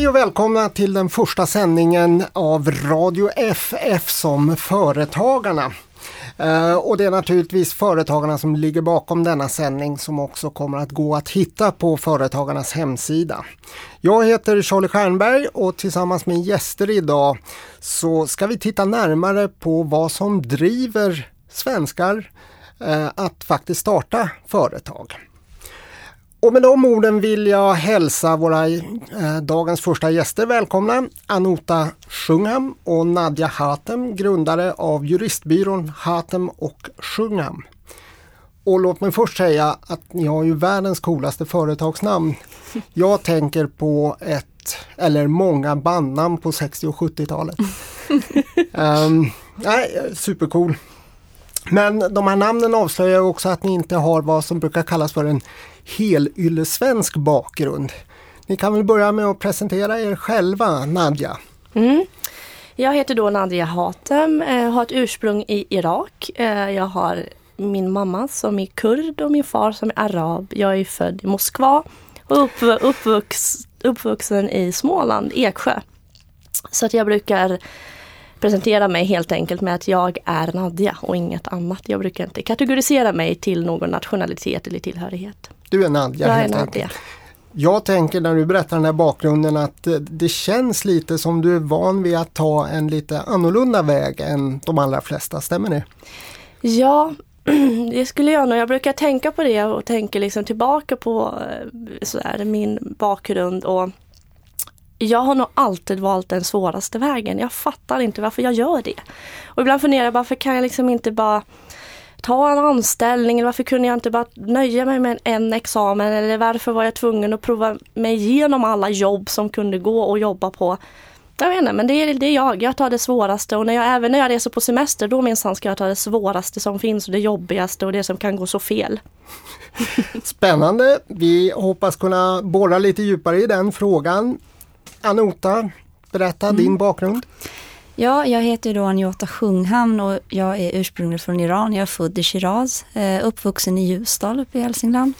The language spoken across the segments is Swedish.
Hej och välkomna till den första sändningen av Radio FF som Företagarna. Eh, och det är naturligtvis Företagarna som ligger bakom denna sändning som också kommer att gå att hitta på Företagarnas hemsida. Jag heter Charlie Stjernberg och tillsammans med gäster idag så ska vi titta närmare på vad som driver svenskar eh, att faktiskt starta företag. Och med de orden vill jag hälsa våra eh, dagens första gäster välkomna. Anota Sjungham och Nadja Hatem, grundare av juristbyrån Hatem och Sjungham. Och låt mig först säga att ni har ju världens coolaste företagsnamn. Jag tänker på ett, eller många bandnamn på 60 och 70-talet. um, ehm, nej, supercool. Men de här namnen avslöjar också att ni inte har vad som brukar kallas för en helyllesvensk bakgrund. Ni kan väl börja med att presentera er själva, Nadja. Mm. Jag heter då Nadja Hatem, eh, har ett ursprung i Irak. Eh, jag har min mamma som är kurd och min far som är arab. Jag är född i Moskva och uppvux, uppvuxen i Småland, Eksjö. Så att jag brukar presentera mig helt enkelt med att jag är Nadja och inget annat. Jag brukar inte kategorisera mig till någon nationalitet eller tillhörighet. Du är Nadja jag helt är Nadja. enkelt. Jag tänker när du berättar den här bakgrunden att det känns lite som du är van vid att ta en lite annorlunda väg än de allra flesta, stämmer det? Ja, det skulle jag nog. Jag brukar tänka på det och tänker liksom tillbaka på eh, sådär, min bakgrund och jag har nog alltid valt den svåraste vägen. Jag fattar inte varför jag gör det. Och ibland funderar jag varför kan jag liksom inte bara ta en anställning eller varför kunde jag inte bara nöja mig med en examen eller varför var jag tvungen att prova mig igenom alla jobb som kunde gå och jobba på. Jag vet inte, men det är, det är jag. Jag tar det svåraste och när jag, även när jag reser på semester då minsann ska jag ta det svåraste som finns och det jobbigaste och det som kan gå så fel. Spännande! Vi hoppas kunna borra lite djupare i den frågan. Anota, berätta mm. din bakgrund. Ja, jag heter då Anjota Sjunghamn och jag är ursprungligen från Iran. Jag är född i Shiraz, eh, uppvuxen i Ljusdal uppe i Hälsingland.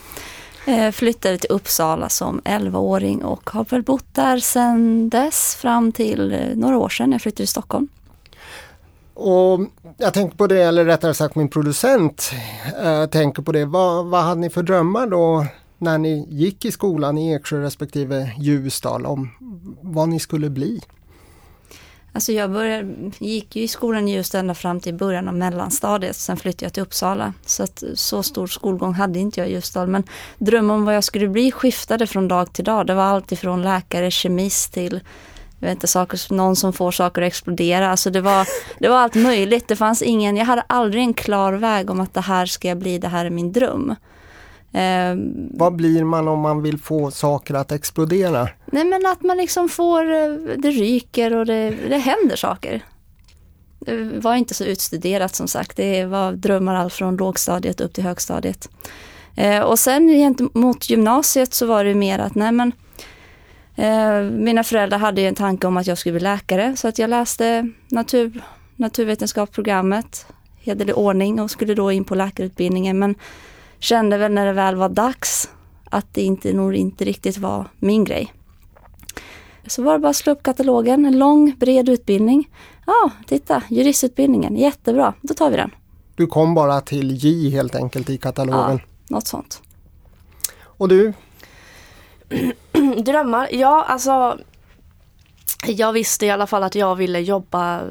Eh, flyttade till Uppsala som 11-åring och har väl bott där sedan dess fram till eh, några år sedan jag flyttade till Stockholm. Och jag tänker på det, eller rättare sagt min producent äh, tänker på det. Vad, vad hade ni för drömmar då när ni gick i skolan i Eksjö respektive Ljusdal om vad ni skulle bli? Alltså jag började, gick ju i skolan i Ljusdal ända fram till början av mellanstadiet. Sen flyttade jag till Uppsala. Så att så stor skolgång hade inte jag i Ljusdal. Men drömmen om vad jag skulle bli skiftade från dag till dag. Det var allt ifrån läkare, kemist till jag vet inte, saker, någon som får saker att explodera. Alltså det var, det var allt möjligt. Det fanns ingen, jag hade aldrig en klar väg om att det här ska jag bli, det här är min dröm. Eh, Vad blir man om man vill få saker att explodera? Nej men att man liksom får, eh, det ryker och det, det händer saker. Det var inte så utstuderat som sagt. Det var drömmar allt från lågstadiet upp till högstadiet. Eh, och sen gentemot gymnasiet så var det mer att nej men eh, mina föräldrar hade en tanke om att jag skulle bli läkare så att jag läste natur, naturvetenskapsprogrammet, hederlig ordning och skulle då in på läkarutbildningen. Men kände väl när det väl var dags att det inte, nog inte riktigt var min grej. Så var det bara att slå upp katalogen, en lång bred utbildning. Ja, titta, juristutbildningen, jättebra, då tar vi den. Du kom bara till J helt enkelt i katalogen? Ja, något sånt. Och du? Drömmar? Ja, alltså jag visste i alla fall att jag ville jobba eh,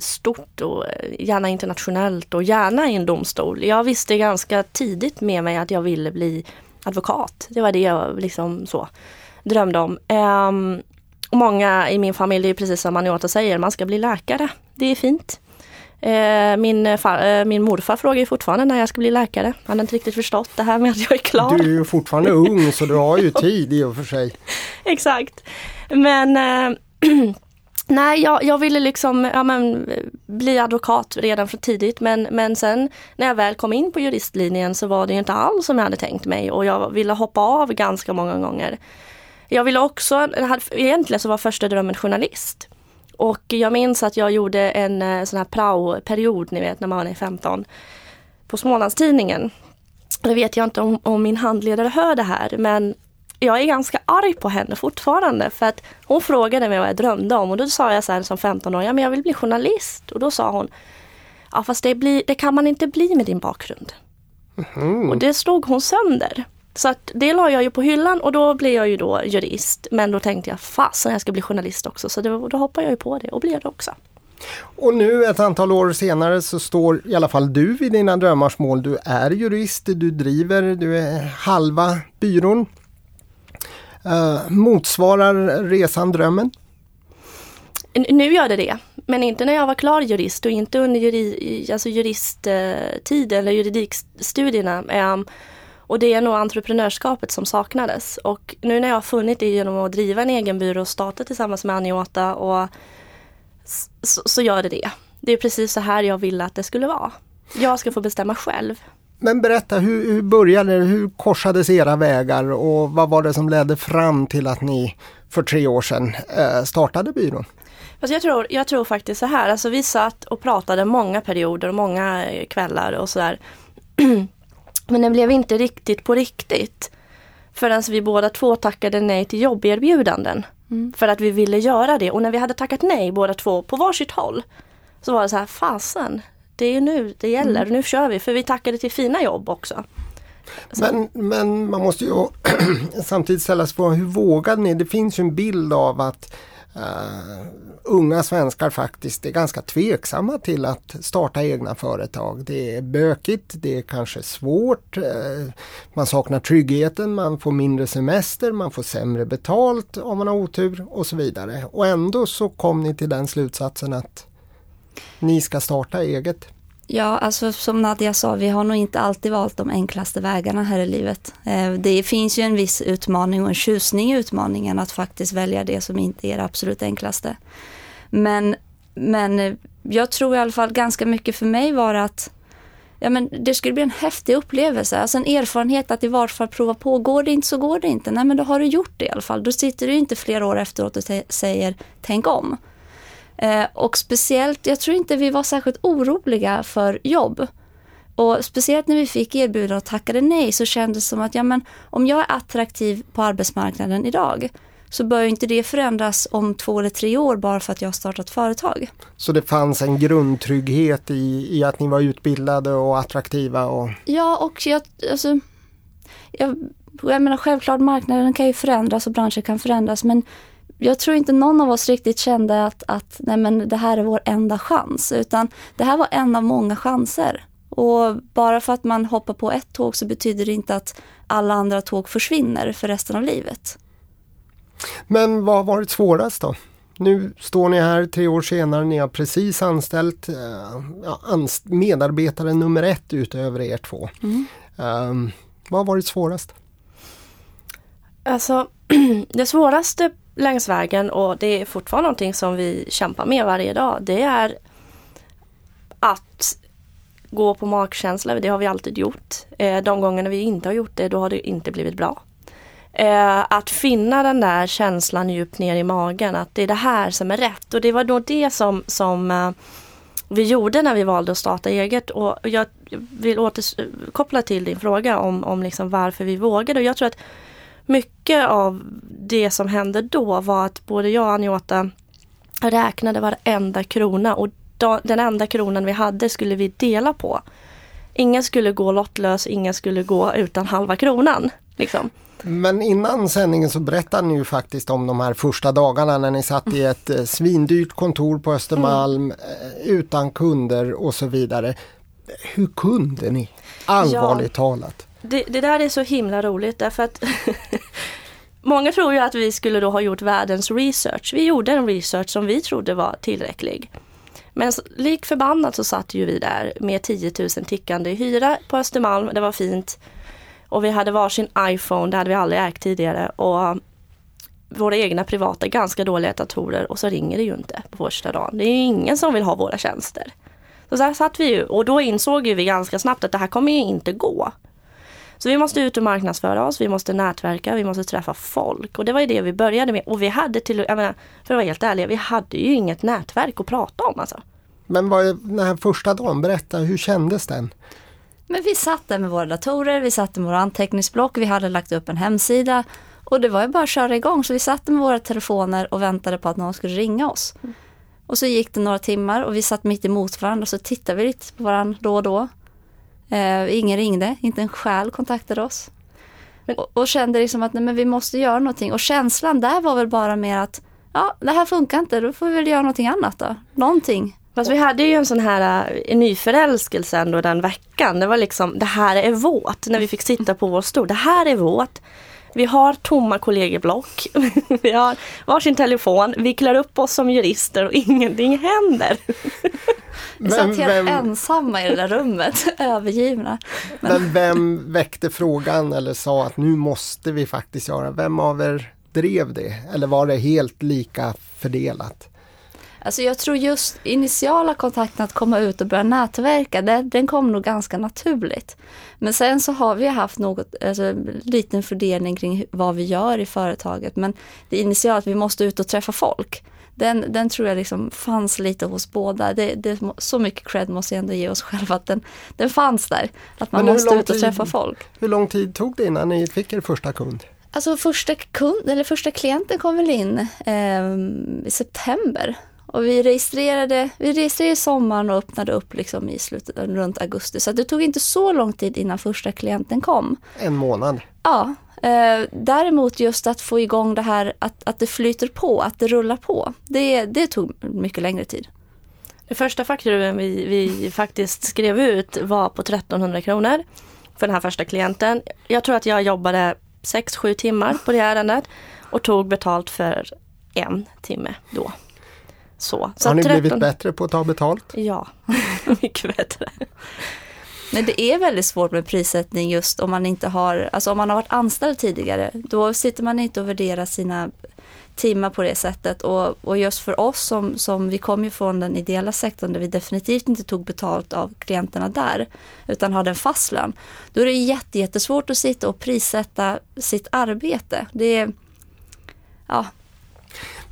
stort och eh, gärna internationellt och gärna i en domstol. Jag visste ganska tidigt med mig att jag ville bli advokat. Det var det jag liksom så drömde om. Um, och många i min familj, det är precis som Anjota säger, man ska bli läkare. Det är fint. Uh, min, far, min morfar frågar fortfarande när jag ska bli läkare. Han har inte riktigt förstått det här med att jag är klar. Du är ju fortfarande ung så du har ju tid i och för sig. Exakt. Men Nej, jag, jag ville liksom ja, men, bli advokat redan från tidigt men, men sen när jag väl kom in på juristlinjen så var det inte alls som jag hade tänkt mig och jag ville hoppa av ganska många gånger. Jag ville också, egentligen så var första drömmen journalist. Och jag minns att jag gjorde en eh, sån här prao-period, ni vet när man är 15, på Smålandstidningen. Det vet jag inte om, om min handledare hör det här men jag är ganska arg på henne fortfarande för att hon frågade mig vad jag drömde om och då sa jag så här som 15-åring, ja men jag vill bli journalist. Och då sa hon, ja fast det, blir, det kan man inte bli med din bakgrund. Mm. Och det slog hon sönder. Så att det la jag ju på hyllan och då blev jag ju då jurist. Men då tänkte jag fasen jag ska bli journalist också. Så det, då hoppade jag ju på det och blev det också. Och nu ett antal år senare så står i alla fall du vid dina drömmars mål. Du är jurist, du driver, du är halva byrån. Eh, motsvarar resan drömmen? Nu gör det det, men inte när jag var klar jurist och inte under juri, alltså juristtiden eller juridikstudierna. Ehm, och det är nog entreprenörskapet som saknades. Och nu när jag har funnit det genom att driva en egen byrå och starta tillsammans med Aniota och så, så gör det det. Det är precis så här jag ville att det skulle vara. Jag ska få bestämma själv. Men berätta, hur, hur började det? Hur korsades era vägar och vad var det som ledde fram till att ni för tre år sedan eh, startade byrån? Alltså jag, tror, jag tror faktiskt så här, alltså vi satt och pratade många perioder och många kvällar och sådär. Men det blev inte riktigt på riktigt. Förrän vi båda två tackade nej till jobberbjudanden. Mm. För att vi ville göra det och när vi hade tackat nej båda två på varsitt håll. Så var det så här, fasen, det är nu det gäller, mm. nu kör vi. För vi tackade till fina jobb också. Men, men man måste ju samtidigt ställa sig frågan, hur vågade ni? Det finns ju en bild av att uh, unga svenskar faktiskt är ganska tveksamma till att starta egna företag. Det är bökigt, det är kanske svårt, uh, man saknar tryggheten, man får mindre semester, man får sämre betalt om man har otur och så vidare. Och ändå så kom ni till den slutsatsen att ni ska starta eget. Ja, alltså som Nadja sa, vi har nog inte alltid valt de enklaste vägarna här i livet. Eh, det finns ju en viss utmaning och en tjusning i utmaningen att faktiskt välja det som inte är det absolut enklaste. Men, men eh, jag tror i alla fall ganska mycket för mig var att ja, men det skulle bli en häftig upplevelse, alltså en erfarenhet att i vart fall prova på. Går det inte så går det inte. Nej men då har du gjort det i alla fall. Då sitter du inte flera år efteråt och säger tänk om. Eh, och speciellt, jag tror inte vi var särskilt oroliga för jobb. Och speciellt när vi fick erbjudande och tackade nej så kändes det som att ja, men, om jag är attraktiv på arbetsmarknaden idag så bör inte det förändras om två eller tre år bara för att jag har startat företag. Så det fanns en grundtrygghet i, i att ni var utbildade och attraktiva? Och... Ja, och jag, alltså, jag, jag menar självklart marknaden kan ju förändras och branscher kan förändras men jag tror inte någon av oss riktigt kände att, att nej men det här är vår enda chans, utan det här var en av många chanser. Och bara för att man hoppar på ett tåg så betyder det inte att alla andra tåg försvinner för resten av livet. Men vad har varit svårast då? Nu står ni här tre år senare, ni har precis anställt uh, ja, anst medarbetare nummer ett utöver er två. Mm. Um, vad har varit svårast? Alltså, det svåraste längs vägen och det är fortfarande någonting som vi kämpar med varje dag. Det är att gå på magkänsla, det har vi alltid gjort. Eh, de gångerna vi inte har gjort det, då har det inte blivit bra. Eh, att finna den där känslan djupt ner i magen, att det är det här som är rätt. Och det var då det som, som eh, vi gjorde när vi valde att starta eget. Och jag vill återkoppla till din fråga om, om liksom varför vi vågade. Och jag tror att mycket av det som hände då var att både jag och Anjota räknade varenda krona och den enda kronan vi hade skulle vi dela på. Ingen skulle gå lottlös, ingen skulle gå utan halva kronan. Liksom. Men innan sändningen så berättade ni ju faktiskt om de här första dagarna när ni satt i ett eh, svindyrt kontor på Östermalm mm. Eh, utan kunder och så vidare. Hur kunde ni? Allvarligt ja. talat. Det, det där är så himla roligt därför att Många tror ju att vi skulle då ha gjort världens research. Vi gjorde en research som vi trodde var tillräcklig. Men lik förbannat så satt ju vi där med 10 000 tickande hyra på Östermalm. Det var fint. Och vi hade varsin iPhone, det hade vi aldrig ägt tidigare. Och våra egna privata ganska dåliga datorer och så ringer det ju inte på första dagen. Det är ju ingen som vill ha våra tjänster. Så där satt vi ju och då insåg ju vi ganska snabbt att det här kommer ju inte gå. Så vi måste ut och marknadsföra oss, vi måste nätverka, vi måste träffa folk. Och det var ju det vi började med. Och vi hade till, jag menar, för att vara helt ärlig, vi hade ju inget nätverk att prata om alltså. Men vad är den här första dagen, berätta, hur kändes den? Men vi satt där med våra datorer, vi satt med våra anteckningsblock, vi hade lagt upp en hemsida Och det var ju bara att köra igång. Så vi satt med våra telefoner och väntade på att någon skulle ringa oss. Och så gick det några timmar och vi satt mitt emot varandra och så tittade vi lite på varandra då och då. Eh, ingen ringde, inte en själ kontaktade oss. Men, och, och, kände liksom att nej, men vi måste göra någonting. Och känslan där var väl bara mer att ja, det här funkar inte, då får vi väl göra någonting annat då. Någonting. Fast vi hade ju en sån här en nyförälskelse ändå den veckan. Det var liksom, det här är vårt. När vi fick sitta på vår stol. Det här är vårt. Vi har tomma kollegieblock. vi har varsin telefon. Vi klär upp oss som jurister och ingenting händer. vi satt helt vem, ensamma i det där rummet, övergivna. Men. men vem väckte frågan eller sa att nu måste vi faktiskt göra? Vem av er drev det? Eller var det helt lika fördelat? Alltså jag tror just initiala kontakten att komma ut och börja nätverka, det, den kom nog ganska naturligt. Men sen så har vi haft något, alltså, liten fördelning kring vad vi gör i företaget. Men det initiala att vi måste ut och träffa folk. Den, den tror jag liksom fanns lite hos båda. Det, det, så mycket cred måste jag ändå ge oss själva att den, den fanns där. Att man måste ut och träffa folk. Hur lång tid tog det innan ni fick er första kund? Alltså första kund, eller första klienten kom väl in eh, i september. Och vi registrerade, vi registrerade sommaren och öppnade upp liksom i slutet runt augusti. Så det tog inte så lång tid innan första klienten kom. En månad? Ja. Eh, däremot just att få igång det här att, att det flyter på, att det rullar på. Det, det tog mycket längre tid. Den första fakturan vi, vi faktiskt skrev ut var på 1300 kronor för den här första klienten. Jag tror att jag jobbade 6-7 timmar på det ärendet och tog betalt för en timme då. Så. Så Har ni 13... blivit bättre på att ta betalt? Ja, mycket bättre. Men det är väldigt svårt med prissättning just om man inte har, alltså om man har varit anställd tidigare. Då sitter man inte och värderar sina timmar på det sättet och, och just för oss som, som vi kom ju från den ideella sektorn där vi definitivt inte tog betalt av klienterna där utan hade en fast lön. Då är det jättesvårt att sitta och prissätta sitt arbete. Det är, ja,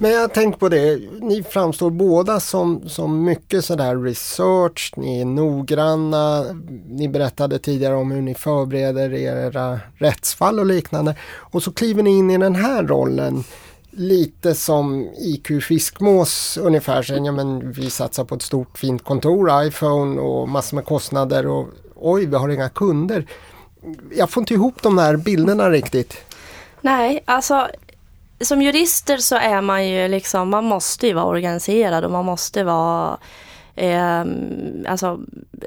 men jag har tänkt på det, ni framstår båda som, som mycket sådär research, ni är noggranna, ni berättade tidigare om hur ni förbereder era rättsfall och liknande. Och så kliver ni in i den här rollen lite som IQ Fiskmås ungefär. Sen, ja, men vi satsar på ett stort fint kontor, iPhone och massor med kostnader och oj, vi har inga kunder. Jag får inte ihop de här bilderna riktigt. Nej, alltså som jurister så är man ju liksom, man måste ju vara organiserad och man måste vara eh, alltså,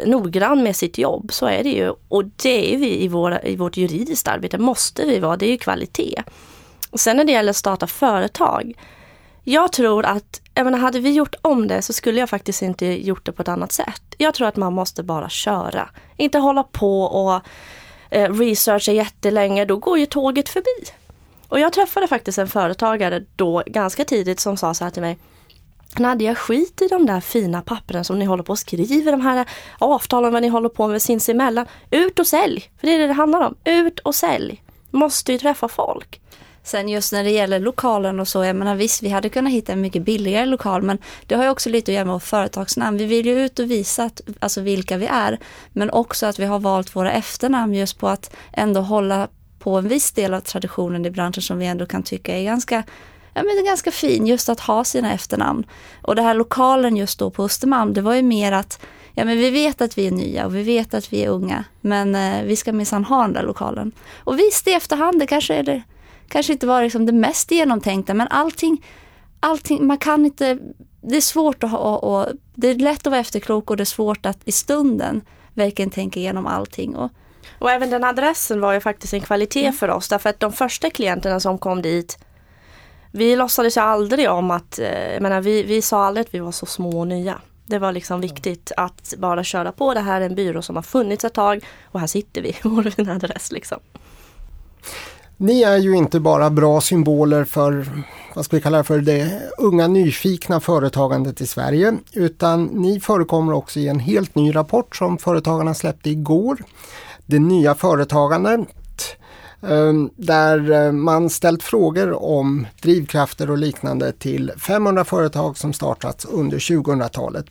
noggrann med sitt jobb. Så är det ju. Och det är vi i, våra, i vårt juridiska arbete, måste vi vara. Det är ju kvalitet. Och sen när det gäller att starta företag. Jag tror att, jag menar, hade vi gjort om det så skulle jag faktiskt inte gjort det på ett annat sätt. Jag tror att man måste bara köra. Inte hålla på och eh, researcha jättelänge, då går ju tåget förbi. Och jag träffade faktiskt en företagare då ganska tidigt som sa så här till mig Nadja, skit i de där fina pappren som ni håller på och skriver, de här avtalen vad ni håller på med sinsemellan. Ut och sälj! För det är det det handlar om. Ut och sälj! Måste ju träffa folk. Sen just när det gäller lokalen och så, jag menar visst vi hade kunnat hitta en mycket billigare lokal men det har ju också lite att göra med vårt företagsnamn. Vi vill ju ut och visa att, alltså vilka vi är men också att vi har valt våra efternamn just på att ändå hålla på en viss del av traditionen i branschen som vi ändå kan tycka är ganska ja, men det är ganska fin just att ha sina efternamn. Och det här lokalen just då på Östermalm, det var ju mer att ja, men vi vet att vi är nya och vi vet att vi är unga, men eh, vi ska minsann ha den där lokalen. Och visst, i efterhand, det kanske, är det, kanske inte var liksom det mest genomtänkta, men allting, allting, man kan inte, det är svårt att ha, och, det är lätt att vara efterklok och det är svårt att i stunden verkligen tänka igenom allting. Och, och även den adressen var ju faktiskt en kvalitet mm. för oss därför att de första klienterna som kom dit vi låtsades ju aldrig om att, eh, jag menar, vi, vi sa aldrig att vi var så små och nya. Det var liksom viktigt att bara köra på. Det här är en byrå som har funnits ett tag och här sitter vi, vår fina adress liksom. Ni är ju inte bara bra symboler för, vad ska vi kalla det för, det unga nyfikna företagandet i Sverige utan ni förekommer också i en helt ny rapport som Företagarna släppte igår det nya företagandet ehm, där eh, man ställt frågor om drivkrafter och liknande till 500 företag som startats under 2000-talet.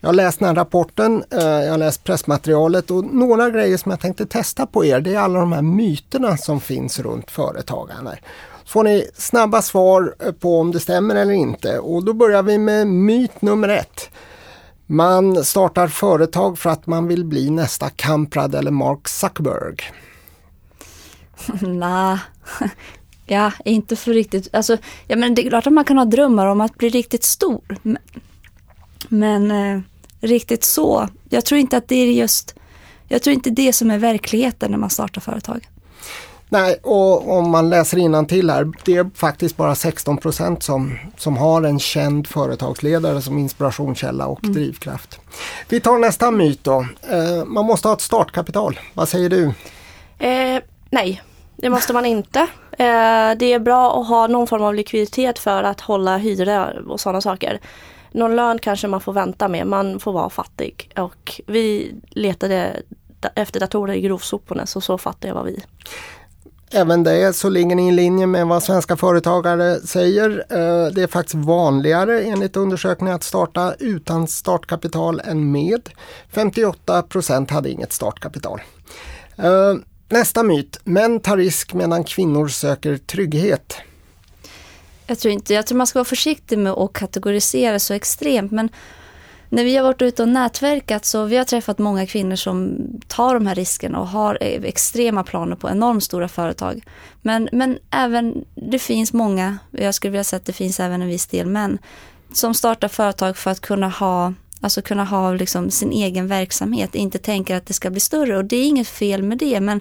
Jag har läst den här rapporten, eh, jag har läst pressmaterialet och några grejer som jag tänkte testa på er det är alla de här myterna som finns runt företagande. Så får ni snabba svar eh, på om det stämmer eller inte och då börjar vi med myt nummer ett. Man startar företag för att man vill bli nästa Kamprad eller Mark Zuckerberg. Nej, ja, inte för riktigt. Alltså, ja, men det är klart att man kan ha drömmar om att bli riktigt stor. Men, men eh, riktigt så, jag tror inte att det är just, jag tror inte det som är verkligheten när man startar företag. Nej, och om man läser till här, det är faktiskt bara 16 procent som, som har en känd företagsledare som inspirationskälla och mm. drivkraft. Vi tar nästa myt då. Eh, man måste ha ett startkapital. Vad säger du? Eh, nej, det måste man inte. Eh, det är bra att ha någon form av likviditet för att hålla hyra och sådana saker. Någon lön kanske man får vänta med, man får vara fattig. Och vi letade efter datorer i grovsoporna, så så fattiga var vi. Även det så ligger ni i linje med vad svenska företagare säger. Eh, det är faktiskt vanligare enligt undersökningar att starta utan startkapital än med. 58 procent hade inget startkapital. Eh, nästa myt, män tar risk medan kvinnor söker trygghet. Jag tror inte, jag tror man ska vara försiktig med att kategorisera så extremt men när vi har varit ute och nätverkat så vi har träffat många kvinnor som tar de här riskerna och har e, extrema planer på enormt stora företag. Men, men även, det finns många, jag skulle vilja säga att det finns även en viss del män, som startar företag för att kunna ha Alltså kunna ha liksom sin egen verksamhet, inte tänker att det ska bli större och det är inget fel med det men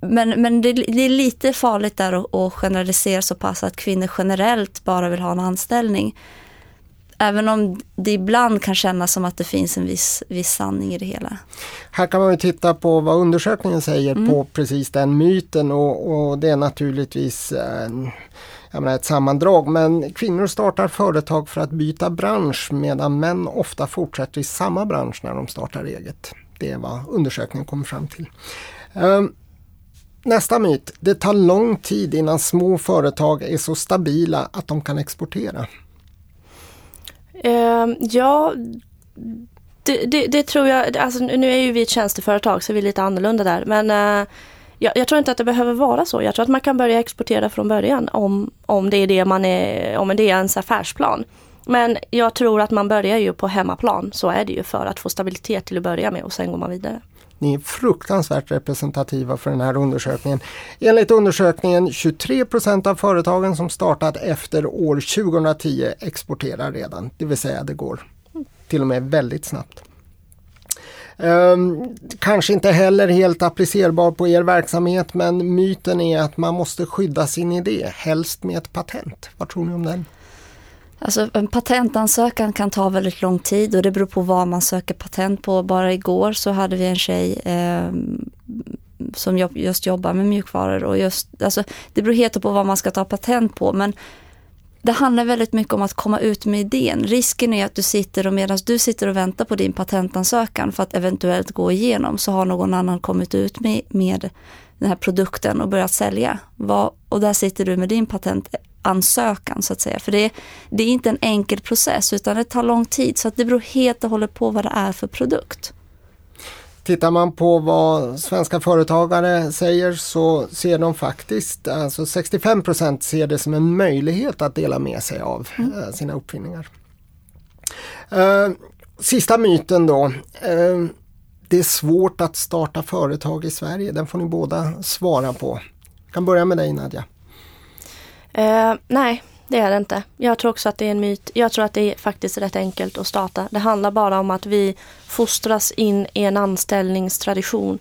men, men det, det är lite farligt där att, att generalisera så pass att kvinnor generellt bara vill ha en anställning. Även om det ibland kan kännas som att det finns en viss, viss sanning i det hela. Här kan man ju titta på vad undersökningen säger mm. på precis den myten och, och det är naturligtvis eh, menar, ett sammandrag. Men kvinnor startar företag för att byta bransch medan män ofta fortsätter i samma bransch när de startar eget. Det är vad undersökningen kommer fram till. Eh, Nästa myt. Det tar lång tid innan små företag är så stabila att de kan exportera. Uh, ja, det, det, det, tror jag. Alltså, nu är ju vi ett tjänsteföretag så vi är lite annorlunda där. Men uh, jag, jag, tror inte att det behöver vara så. Jag tror att man kan börja exportera från början om, om det är det man är, om det är ens affärsplan. Men jag tror att man börjar ju på hemmaplan, så är det ju för att få stabilitet till att börja med och sen går man vidare. Ni är fruktansvärt representativa för den här undersökningen. Enligt undersökningen 23 procent av företagen som startat efter år 2010 exporterar redan, det vill säga det går till och med väldigt snabbt. Um, kanske inte heller helt applicerbar på er verksamhet men myten är att man måste skydda sin idé, helst med ett patent. Vad tror ni om den? Alltså en patentansökan kan ta väldigt lång tid och det beror på vad man söker patent på. Bara igår så hade vi en tjej eh, som just jobbar med mjukvaror och just, alltså det beror helt på vad man ska ta patent på men det handlar väldigt mycket om att komma ut med idén. Risken är att du sitter och medan du sitter och väntar på din patentansökan för att eventuellt gå igenom så har någon annan kommit ut med, med den här produkten och börjat sälja. och där sitter du med din patent ansökan så att säga. För det, det är inte en enkel process utan det tar lång tid så att det beror helt och hållet på vad det är för produkt. Tittar man på vad svenska företagare säger så ser de faktiskt, alltså 65% ser det som en möjlighet att dela med sig av mm. Eh, sina uppfinningar. Uh, sista myten då. Uh, det är svårt att starta företag i Sverige. Den får ni båda svara på. Jag kan börja med dig Nadja. Uh, nej, det är det inte. Jag tror också att det är en myt. Jag tror att det är faktiskt rätt enkelt att starta. Det handlar bara om att vi fostras in i en anställningstradition.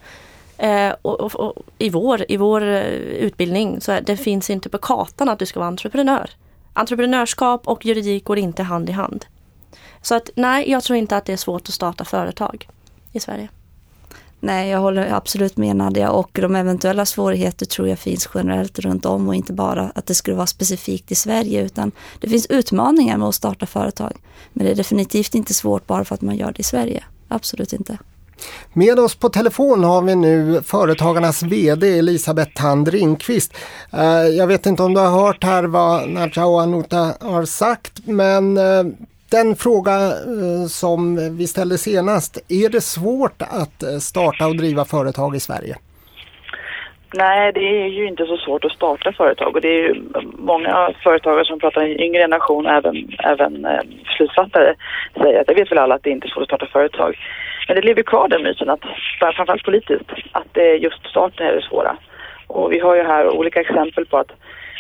Eh, och, och, och, I vår, i vår eh, utbildning så är, det finns inte på kartan att du ska vara entreprenör. Entreprenörskap och juridik går inte hand i hand. Så att nej, jag tror inte att det är svårt att starta företag i Sverige. Nej, jag håller absolut med Nadia och de eventuella svårigheter tror jag finns generellt runt om och inte bara att det skulle vara specifikt i Sverige utan det finns utmaningar med att starta företag. Men det är definitivt inte svårt bara för att man gör det i Sverige. Absolut inte. Med oss på telefon har vi nu Företagarnas VD Elisabeth Tand Ringqvist. Eh, jag vet inte om du har hört här vad Nadja och Anuta har sagt men eh, den fråga eh, som vi ställde senast, är det svårt att eh, starta och driva företag i Sverige? Nej, det är ju inte så svårt att starta företag och det är ju många företagare som pratar i yngre generation, även, även eh, beslutsfattare, säger att det vet väl alla att det inte är svårt att starta företag. Men det lever kvar den myten, att, framförallt politiskt, att det är just starten är det svåra. Och vi har ju här olika exempel på att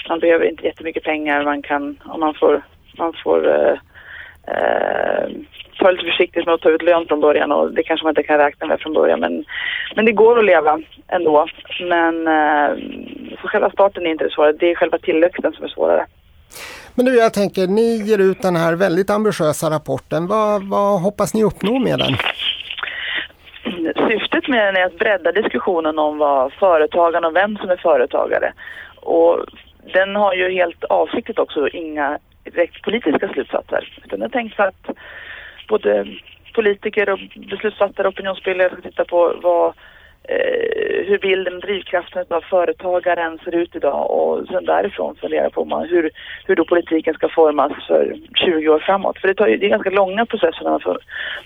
man behöver inte jättemycket pengar, man kan, om man får, man får eh, ta lite försiktigt med att ta ut lön från början och det kanske man inte kan räkna med från början men, men det går att leva ändå. Men eh, för själva starten är inte det svåra, det är själva tillväxten som är svårare. Men nu jag tänker, ni ger ut den här väldigt ambitiösa rapporten. Vad, vad hoppas ni uppnå med den? Syftet med den är att bredda diskussionen om vad företagarna och vem som är företagare. Och den har ju helt avsiktligt också inga direkt politiska slutsatser. Utan jag är tänkt att både politiker och beslutsfattare och opinionsbildare ska titta på vad, eh, hur bilden drivkraften av företagaren ser ut idag och sen därifrån fundera på man, hur, hur då politiken ska formas för 20 år framåt. För det, tar ju, det är ganska långa processer när man för,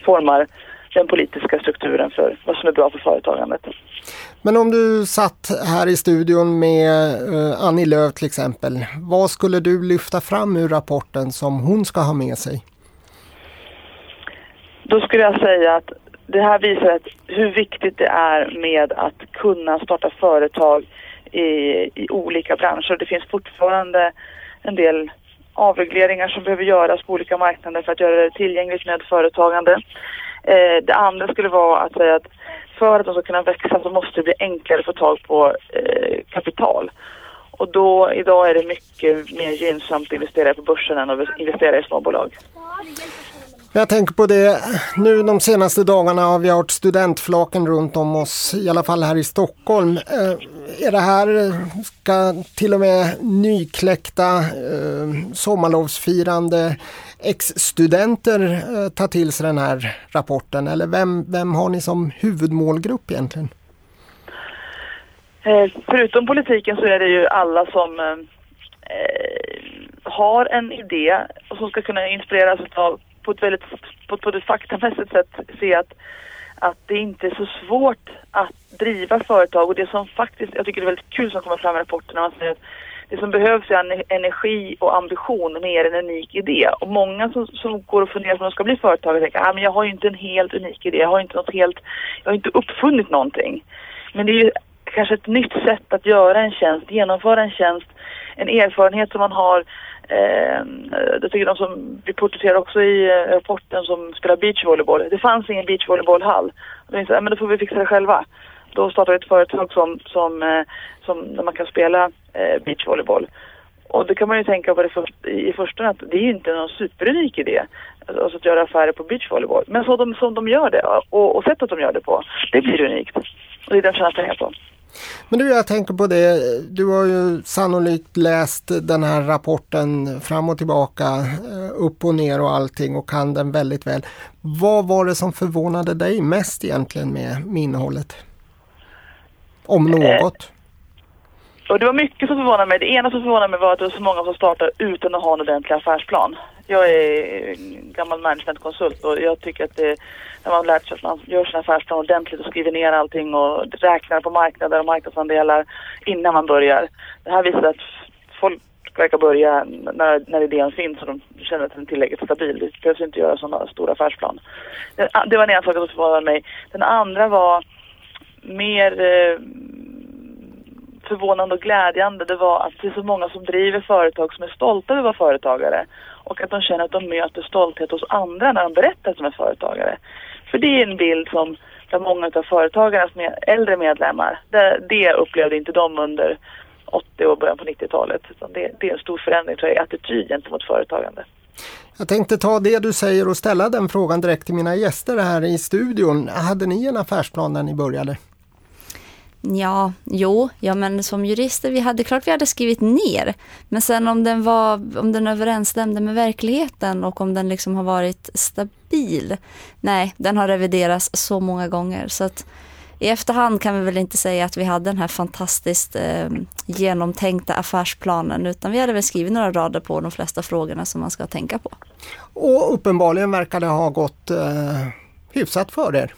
formar den politiska strukturen för vad som är bra för företagandet. Men om du satt här i studion med uh, Annie Lööf till exempel, vad skulle du lyfta fram ur rapporten som hon ska ha med sig? Då skulle jag säga att det här visar att hur viktigt det är med att kunna starta företag i, i olika branscher. Det finns fortfarande en del avregleringar som behöver göras på olika marknader för att göra det tillgängligt med företagande. Eh, det andra skulle vara att säga att för att de ska kunna växa så måste det bli enklare att få tag på eh, kapital. Och då, idag är det mycket mer gynnsamt att investera på börsen än att investera i småbolag. Jag tänker på det, nu de senaste dagarna har vi hört studentflaken runt om oss, i alla fall här i Stockholm. Eh, är det här, ska till och med nykläckta eh, sommarlovsfirande ex-studenter eh, ta till sig den här rapporten? Eller vem, vem har ni som huvudmålgrupp egentligen? Eh, förutom politiken så är det ju alla som eh, eh har en idé och som ska kunna inspireras av på ett väldigt på, på ett faktamässigt sätt se att, att det inte är så svårt att driva företag och det som faktiskt, jag tycker det är väldigt kul som kommer fram i rapporten när man säger att det som behövs är energi och ambition mer än en unik idé. Och många som, som går och funderar på om de ska bli företagare tänker att ah, jag har ju inte en helt unik idé, jag har inte något helt, jag har inte uppfunnit någonting. Men det är ju kanske ett nytt sätt att göra en tjänst, genomföra en tjänst, en erfarenhet som man har Eh, det tycker de som vi porträtterar också i eh, rapporten som spelar beachvolleyboll. Det fanns ingen beachvolleybollhall. Då men då får vi fixa det själva. Då startade vi ett företag som, som, eh, som där man kan spela eh, beachvolleyboll. Och det kan man ju tänka på det för, i första att det är ju inte någon superunik idé. Alltså att göra affärer på beachvolleyboll. Men så de, som de gör det och, och sättet de gör det på, det blir unikt. Och det är det jag tjänar pengar på. Men du, jag tänker på det. Du har ju sannolikt läst den här rapporten fram och tillbaka, eh, upp och ner och allting och kan den väldigt väl. Vad var det som förvånade dig mest egentligen med, med innehållet? Om något? Eh, och det var mycket som förvånade mig. Det ena som förvånade mig var att det var så många som startar utan att ha en ordentlig affärsplan. Jag är gammal managementkonsult och jag tycker att det, när man lärt sig att man gör sin affärsplan ordentligt och skriver ner allting och räknar på marknader och marknadsandelar innan man börjar. Det här visar att folk verkar börja när, när idén finns och de känner att den är tillräckligt stabil. Det behövs inte göra sådana stora affärsplan. Det, det var den ena saken som förvånade mig. Den andra var mer eh, förvånande och glädjande det var att det är så många som driver företag som är stolta över att vara företagare och att de känner att de möter stolthet hos andra när de berättar att de är företagare. För det är en bild som där många av företagarnas med, äldre medlemmar, det, det upplevde inte de under 80 och början på 90-talet. Det, det, är en stor förändring tror jag, i attityd gentemot företagande. Jag tänkte ta det du säger och ställa den frågan direkt till mina gäster här i studion. Hade ni en affärsplan när ni började? Ja, jo, ja men som jurister, vi hade klart vi hade skrivit ner. Men sen om den var, om den överensstämde med verkligheten och om den liksom har varit stabil. Nej, den har reviderats så många gånger så att i efterhand kan vi väl inte säga att vi hade den här fantastiskt eh, genomtänkta affärsplanen utan vi hade väl skrivit några rader på de flesta frågorna som man ska tänka på. Och uppenbarligen verkar det ha gått eh, hyfsat för er.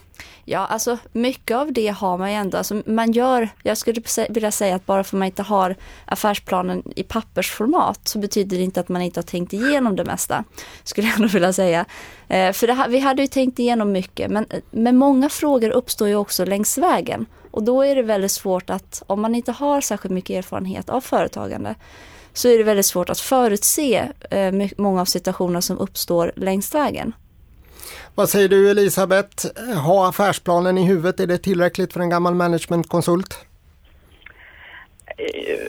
Ja, alltså mycket av det har man ju ändå. Alltså, man gör, jag skulle vilja säga att bara för att man inte har affärsplanen i pappersformat så betyder det inte att man inte har tänkt igenom det mesta. Skulle jag nog vilja säga. Eh, för det, vi hade ju tänkt igenom mycket men, men många frågor uppstår ju också längs vägen. Och då är det väldigt svårt att, om man inte har särskilt mycket erfarenhet av företagande, så är det väldigt svårt att förutse eh, många av situationerna som uppstår längs vägen. Vad säger du Elisabeth? Ha affärsplanen i huvudet, är det tillräckligt för en gammal managementkonsult? Eh,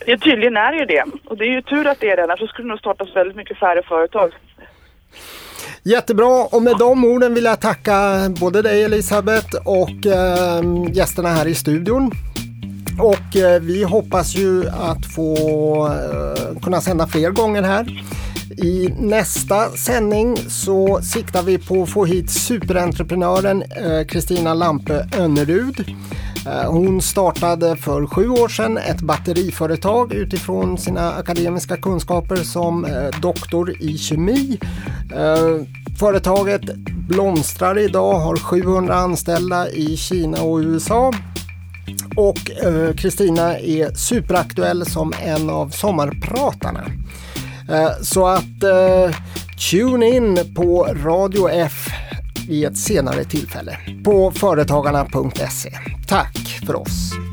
ja, tydligen är det ju det. Och det är ju tur att det är det, annars skulle det nog startas väldigt mycket färre företag. Jättebra och med de orden vill jag tacka både dig Elisabeth och äh, gästerna här i studion. Och äh, vi hoppas ju att få äh, kunna sända fler gånger här. I nästa sändning så siktar vi på att få hit superentreprenören eh, Kristina Lampe Önnerud. Eh, hon startade för sju år sedan ett batteriföretag utifrån sina akademiska kunskaper som eh, doktor i kemi. Företaget blomstrar idag, har 700 anställda i Kina och USA. Och Kristina är superaktuell som en av sommarpratarna. Eh, så att eh, tune in på Radio F vid ett senare tillfälle på företagarna.se. Tack för oss!